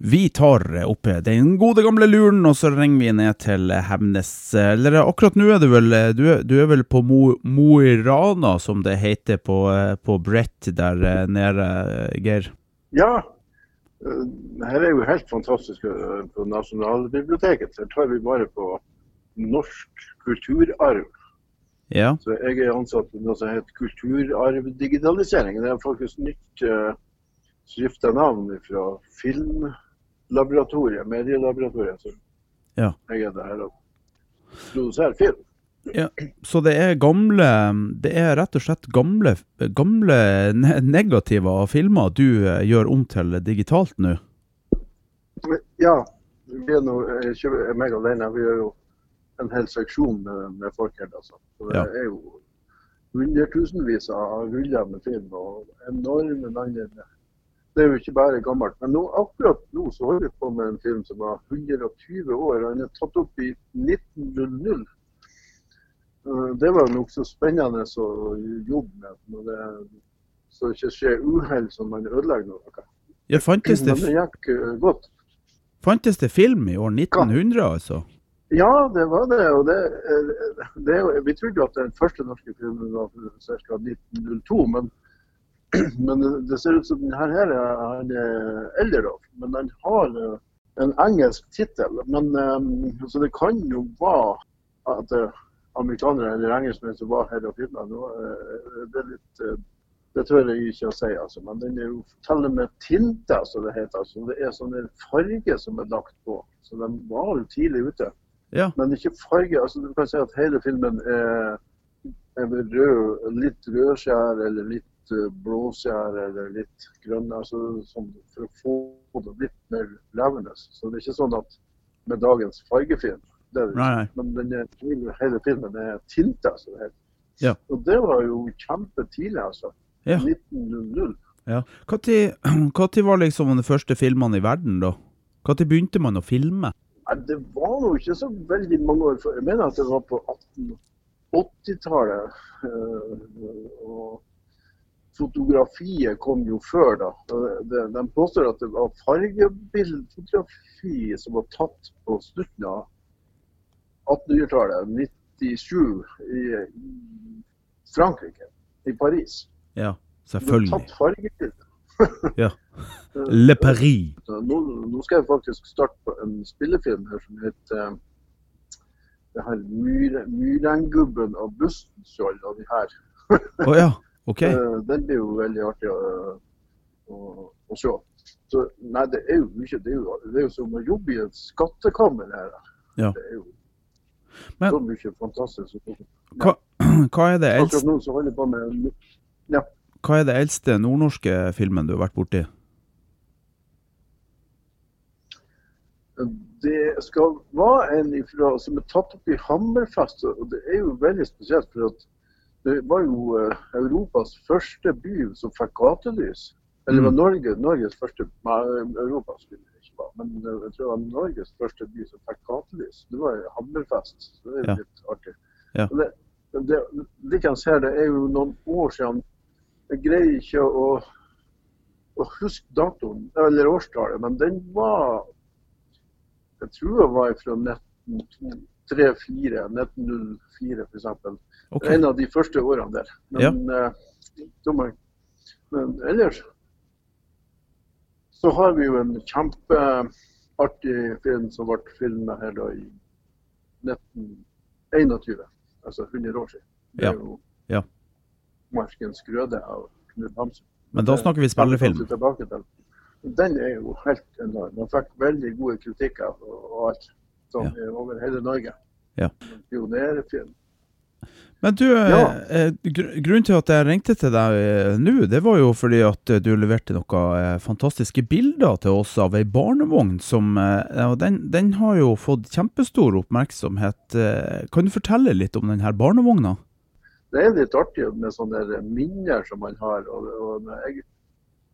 Vi tar opp den gode gamle luren, og så ringer vi ned til Hemnes. Eller akkurat nå er du vel Du er, du er vel på Mo, Mo i Rana, som det heter på, på Brett der nede, Geir? Ja, Eh, her er jo helt fantastisk eh, på Nasjonalbiblioteket. Her tar vi bare på norsk kulturarv. Ja. Så jeg er ansatt i noe som heter kulturarvdigitalisering. Det er faktisk nytt skrifta navn fra Filmlaboratoriet, Medielaboratoriet. Så ja. jeg er der og produserer film. Ja, så det er gamle Det er rett og slett gamle, gamle negative av filmer du eh, gjør om til digitalt nå? Ja. Vi er nå ikke meg alene. Vi gjør jo en hel seksjon med, med folk her. Altså. Så det er jo hundretusenvis av ruller med film og enorme mengder. Det er jo ikke bare gammelt. Men nå, akkurat nå så holder vi på med en film som var 120 år. Han er tatt opp i 1900. Eh, det var nokså spennende å jobbe med. Når det, så det ikke skjer uhell som man ødelegger noe. Ja, fantes det, Men det gikk uh, godt. Fantes det film i år 1900, altså? Ja, det var det. og det, eh, det, Vi trodde at den første norske filmen var ca. 1902. Men, men, det ser ut som denne her er eldre. Men den har en engelsk tittel. Så det kan jo være at det amerikanere eller engelskmenn som var her og. Eh, det, litt, eh, det tør jeg ikke å si, altså. Men den er jo teller med tinta, som det heter. Altså. Det er sånn farge som er lagt på. Så de var jo tidlig ute. Ja. Men ikke farge. altså Du kan si at hele filmen er, er rød, litt rødskjær eller litt eh, blåskjær eller litt grønn. Altså, sånn, for å få det litt mer levende. Så det er ikke sånn at med dagens fargefilm det, er det ikke. Men den hele filmen er tinta, som det heter. Ja. Og det var jo kjempetidlig, altså. Ja. 1900. Ja. Når var liksom de første filmene i verden, da? Når begynte man å filme? Ja, det var jo ikke så veldig mange år før. Jeg mener at det var på 1880-tallet. Eh, og fotografiet kom jo før, da. De påstår at det var fargebildefotografi som var tatt på slutten av 1800-tallet, 97, i Frankrike, i Paris. Ja, selvfølgelig. Tatt fargebilder. ja. Le Paris. Nå, nå, skal jeg faktisk starte på en spillefilm her som heter uh, det her Myrengubben og Bustenskjold og de her. oh, ja. ok. Uh, den blir jo veldig artig å, å, å se. Så, nei, det er jo ikke det er jo, det er jo som å jobbe i et skattekammer her. Ja. Det er jo men, så mye fantastisk. Hva, hva, er det eldste nå så holder jeg på med ja. Hva er det eldste nordnorske filmen du har vært borti? Det skal være en ifra, som er tatt opp i Hammerfest. og Det er jo veldig spesielt. for at Det var jo uh, Europas første by som fikk gatelys. Eller det var mm. Norge, Norges første Europas by men eh, jeg tror det var Norges første by som fikk gatelys. Det var Hammerfest. Så det er ja. litt artig. Ja. Det, det, det kan det er jo noen år siden. Jeg greier ikke å, å huske datoen, eller årstallet, men den var Jeg tror det var fra 1903-1904, 1904 f.eks. Okay. En av de første årene der. Men, ja. uh, men ellers så har vi jo en kjempeartig film som ble filmet her da i 1921, altså 100 år siden. Det er jo ja. 'Markens grøde' av Knut Hamsun. Men da snakker vi spillefilm? Den er jo helt enorm. Den fikk veldig gode kritikker og, alt sånn, ja. over hele Norge. Ja. Pionerfilm. Men du, Ja. eh, gr grunnen til at jeg ringte til deg eh, nå, det var jo fordi at eh, du leverte noen eh, fantastiske bilder til oss av ei barnevogn som eh, Og den, den har jo fått kjempestor oppmerksomhet. Eh, Kan du fortelle litt om denne barnevogna? Det er litt artig med sånne minner som man har. Og, og jeg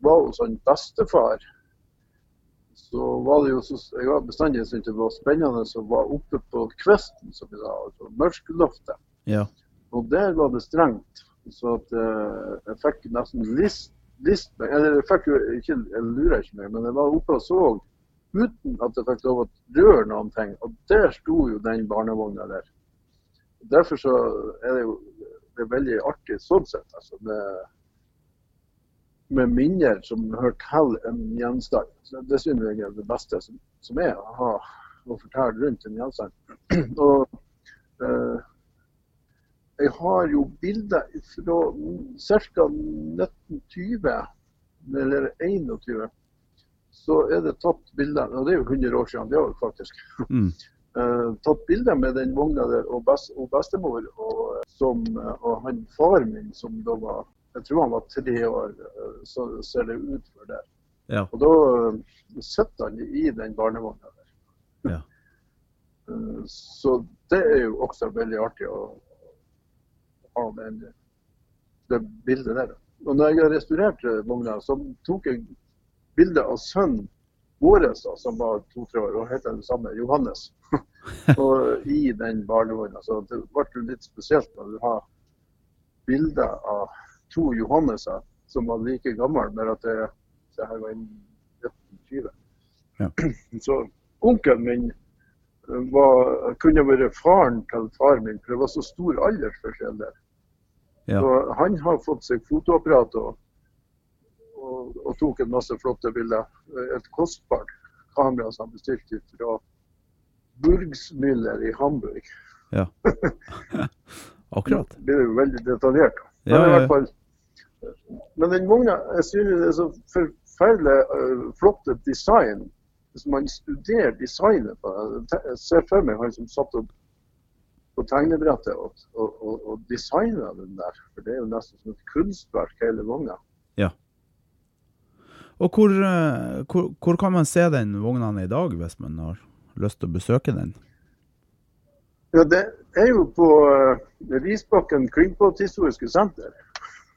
var hos sånn bestefar, så var det jo så, jeg har bestandig syntes det var spennende å være oppe på kvisten, som vi sa, altså mørkloftet. Ja. Og der var det strengt. Så at uh, jeg fikk nesten list, list Eller jeg fikk jo ikke, jeg lurer ikke mer, men jeg var oppe og så uten at jeg fikk lov å røre noen ting. Og der sto jo den barnevogna der. Derfor så er det jo det er veldig artig sånn sett. Altså, med, med minner som hører til en gjenstand. Så det synes jeg er det beste som, som er å ha å fortelle rundt en gjenstand. og eh, jeg har jo bilder fra ca. 1920, eller 21, så er det tatt bilder, og det er jo 100 år siden det òg, faktisk. Mm. Eh, tatt bilder med den vogna der og, best, og bestemor og, som, og han far min som da var jeg tror han var tre år, så ser det ut for det. Ja. Og da eh, sitter han i den barnevogna der. Ja. Eh, Så det er jo også veldig artig å ha den, det bildet der. Og når jeg har restaurert eh, vogna, så tok jeg bilde av sønnen vår, som var to-tre år, og het den samme, Johannes. og i den barnevogna. Så det ble jo litt spesielt når du har bilder av to Johanneser som var like gammel, bare at det, det her var i 1920. Ja. Så onkelen min eh, var, kunne vært faren til far min, for det var så stor aldersforskjell der. Ja. Så han har fått seg fotoapparat og, og, og tok en masse flotte bilder. Et kostbart kamera som han bestilte fra Burgsmüller i Hamburg. Ja. Akkurat. Det blir jo veldig detaljert. Men, Ja, i hvert fall, men den vogna jeg synes det er så forferdelig uh, flott design. Hvis man studerer designet på den, jeg ser for meg han som satt opp på tegnebrettet og, og, og, og designa den der. For det er jo nesten som et kunstverk, hele vogna. Og hvor, eh, hvor, hvor kan man se den vogna i dag, hvis man har lyst til å besøke den? Ja, det er jo på uh, Risbakken Kringpåthistoriske senter.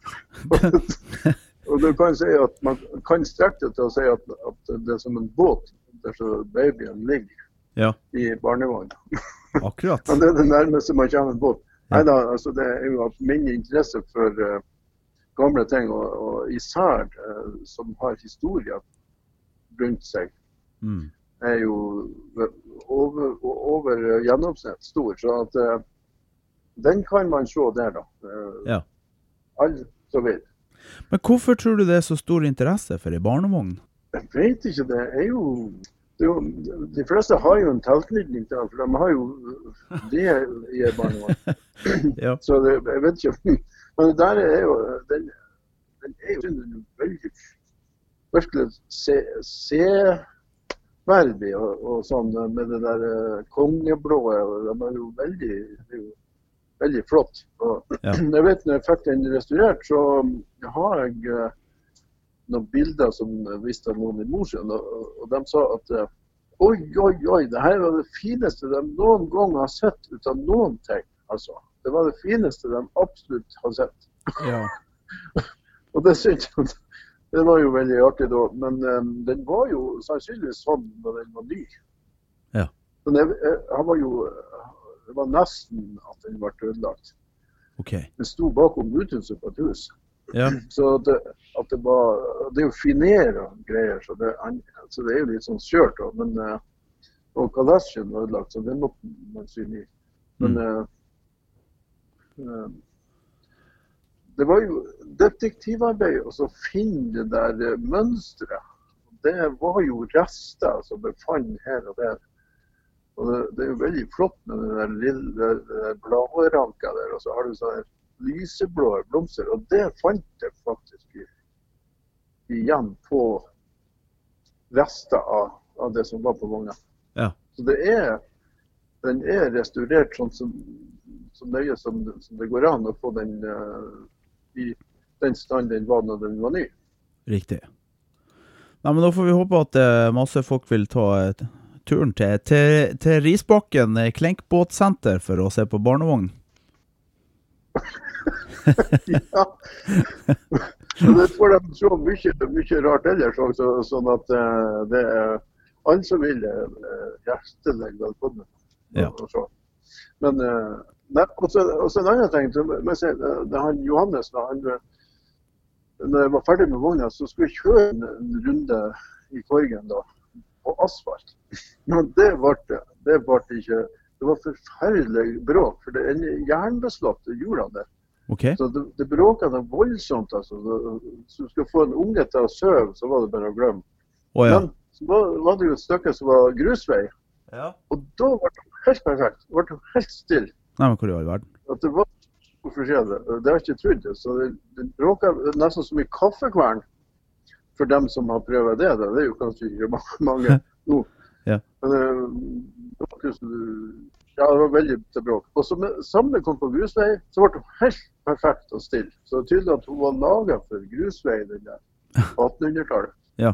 og du kan si at man kan strekke det til å si at, at det er som en båt der så babyen ligger Ja, i barnevogna. akkurat. Men det er det nærmeste man kommer en båt. Ja. Neida, altså det er jo min interesse for uh, gamle ting, og, og især uh, som har historier rundt seg, Mm. er jo over, over gjennomsnitt stor. Så at uh, den kan man se der, da. Ja. Som vil. Men hvorfor tror du det er så stor interesse for ei barnevogn? Jeg vet ikke, det er jo det er jo, De fleste har jo en tilknytning til den, for de har jo det i en barnevogn. Ja. Så det, jeg vet ikke. Men det der er jo Den, den er jo en veldig virkelig se, og, og sånn med det der eh, kongeblå. og De er jo veldig, det er jo veldig flott. Og, Ja. Jeg vet når jeg fikk den restaurert, så har jeg eh, noen bilder som viste noen i Mosjøen, og, og- de sa at eh, oi, oi, oi, det her var det fineste de noen gang har sett ut av noen ting. Altså, det var det fineste de absolutt har sett. Ja. Og det synes jeg det var jo veldig artig da, men um, den var jo sannsynligvis sånn da den var ny. Ja. Men jeg, jeg, han var jo, det var nesten at den ble ødelagt. Okay. Den sto bakom uthuset på et hus. Ja. Så det, at det var Det er jo finere greier, så det, så det er jo litt sånn skjørt. Men eh, Og kalesjen var ødelagt, så den måtte man sy ny. Men mm. uh, det var jo detektivarbeid å finne det der mønsteret. Det var jo rester som befant her og der. Og det, det er jo veldig flott med den der lille der bladranka der, og så har du sånne lyseblå blomster. Og det fant jeg faktisk igjen på rester av, av det som var på vogna. Ja. Så det er, den er restaurert sånn som, så nøye som, som, det går an å få den i den stand den var når den var ny. Riktig. Nei, men Da får vi håpe at masse folk vil ta turen til, til, til Risbakken Klenkbåtsenter for å se på barnevogn. ja. det får de se mye, mye rart ellers også, sånn at uh, det er alle som vil, hjertelig velkommen. Ja. Men uh, også, også, en annen ting. Si, det han Johannes, da, han, når jeg var ferdig med vogna, så skulle jeg kjøre en, en runde i Korgen da, på asfalt. Men det ble det ble ikke Det var forferdelig bråk, for det er jernbeslåtte hjulene der. Okay. Så det, det bråka noe voldsomt. altså. Hvis du skulle få en unge til å sove, så var det bare å glemme. Oh, ja. Men så var, var, det jo et stykke som var grusvei, ja. og da ble det helt perfekt. Det ble helt stille. Nei, men hvor i all verden? At det var så forskjellig. Det har jeg ikke trodd. Så det, det bråka nesten som i kaffekvern for dem som har prøvd det. Det er jo kanskje ikke mange nå. ja. Men eh, ja, det var veldig til bråk. Og så med samme kom på grusvei, så ble det helt perfekt og stille. Så det er tydelig at hun var laga for grusvei den der på 1800-tallet. ja.